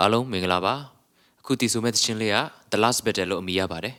အားလုံးမင်္ဂလာပါအခုတည်ဆိုမဲ့သချင်းလေးက The Last Battle လို့အမည်ရပါတယ်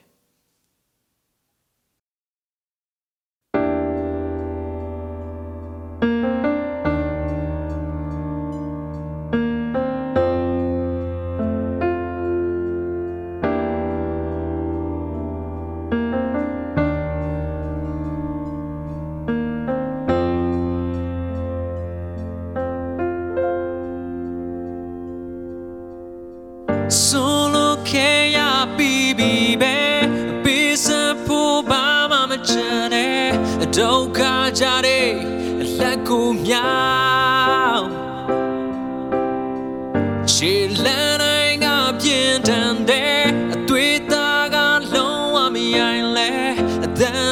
Solo que ya vive Bisa pu ba ma ma chane Do ka ja de la ku miao She la nai nga ပြင်းထန်တဲ့အတွေ့အတာကလုံးဝမရိုင်းလဲအသံ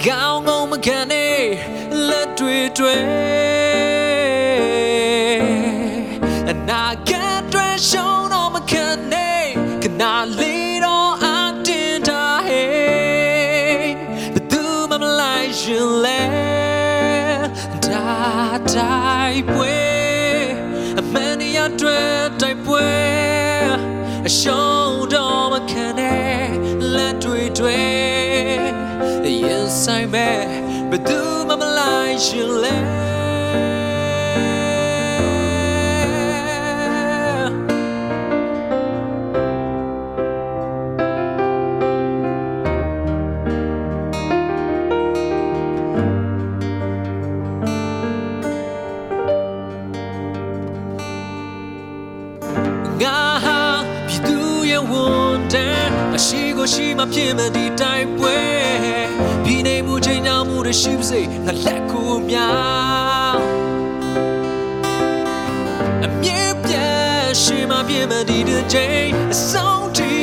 အကောင်ကုန်မခံနဲ့လက်တွေတွေအနာဂတ်တွေရှုံးတော့မခံနဲ့ခဏလေးတော့အတင်တာဟဲ့ဘယ်သူမှမလိုက်ရှင်လဲဒါတိုင်းပွဲအမှန်တရားတွေတိုင်းပွဲအရှုံး ဆိုင်မဲ့ဘယ်သူမှမလိုက်ရှင်လဲငါဟာပြည်သူရဲ့ဝန်တန်းအရှိကိုရှိမှဖြစ်မဲ့ဒီတိုင်းပွဲ ပြည်နေမှုချိန်ညာမှုတွေရှိပါစေငါလက်ကိုမြောက်အမြဲပြတ်ရှိမှဖြစ်မဲ့ဒီတစ်ချိန်အဆုံးထိ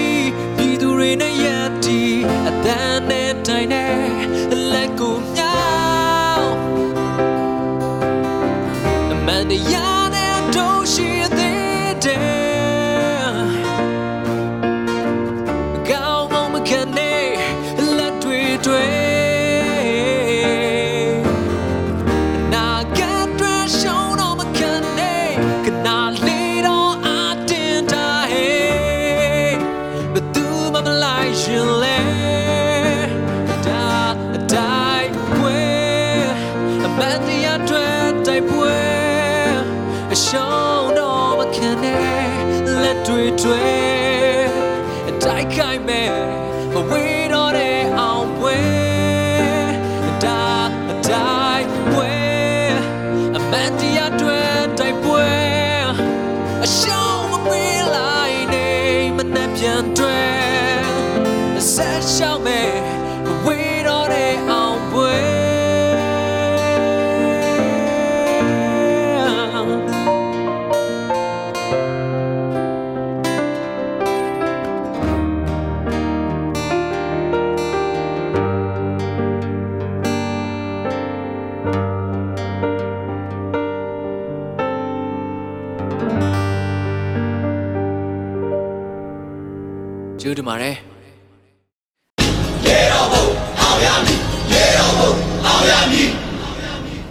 ပြည်သူတွေနဲ့ရည်တည်အသံနဲ့တိုင်းနဲ့လက်ကိုမြောက်အမှန်တရားနဲ့တို့ရှိသေးတယ်ကော နဲ့ကနာလေးတော့အတင်တာဟဲ့ဘယ်သူမှမလိုက်ရှင်လဲဒါအတိုင်းပွဲအမှန်တ နဲ့ပြန်တွေ ကျေးဇူးတင်ပါတယ်ရေတော်ဘုံအောင်ရမည်ရေတော်ဘုံအောင်ရမည်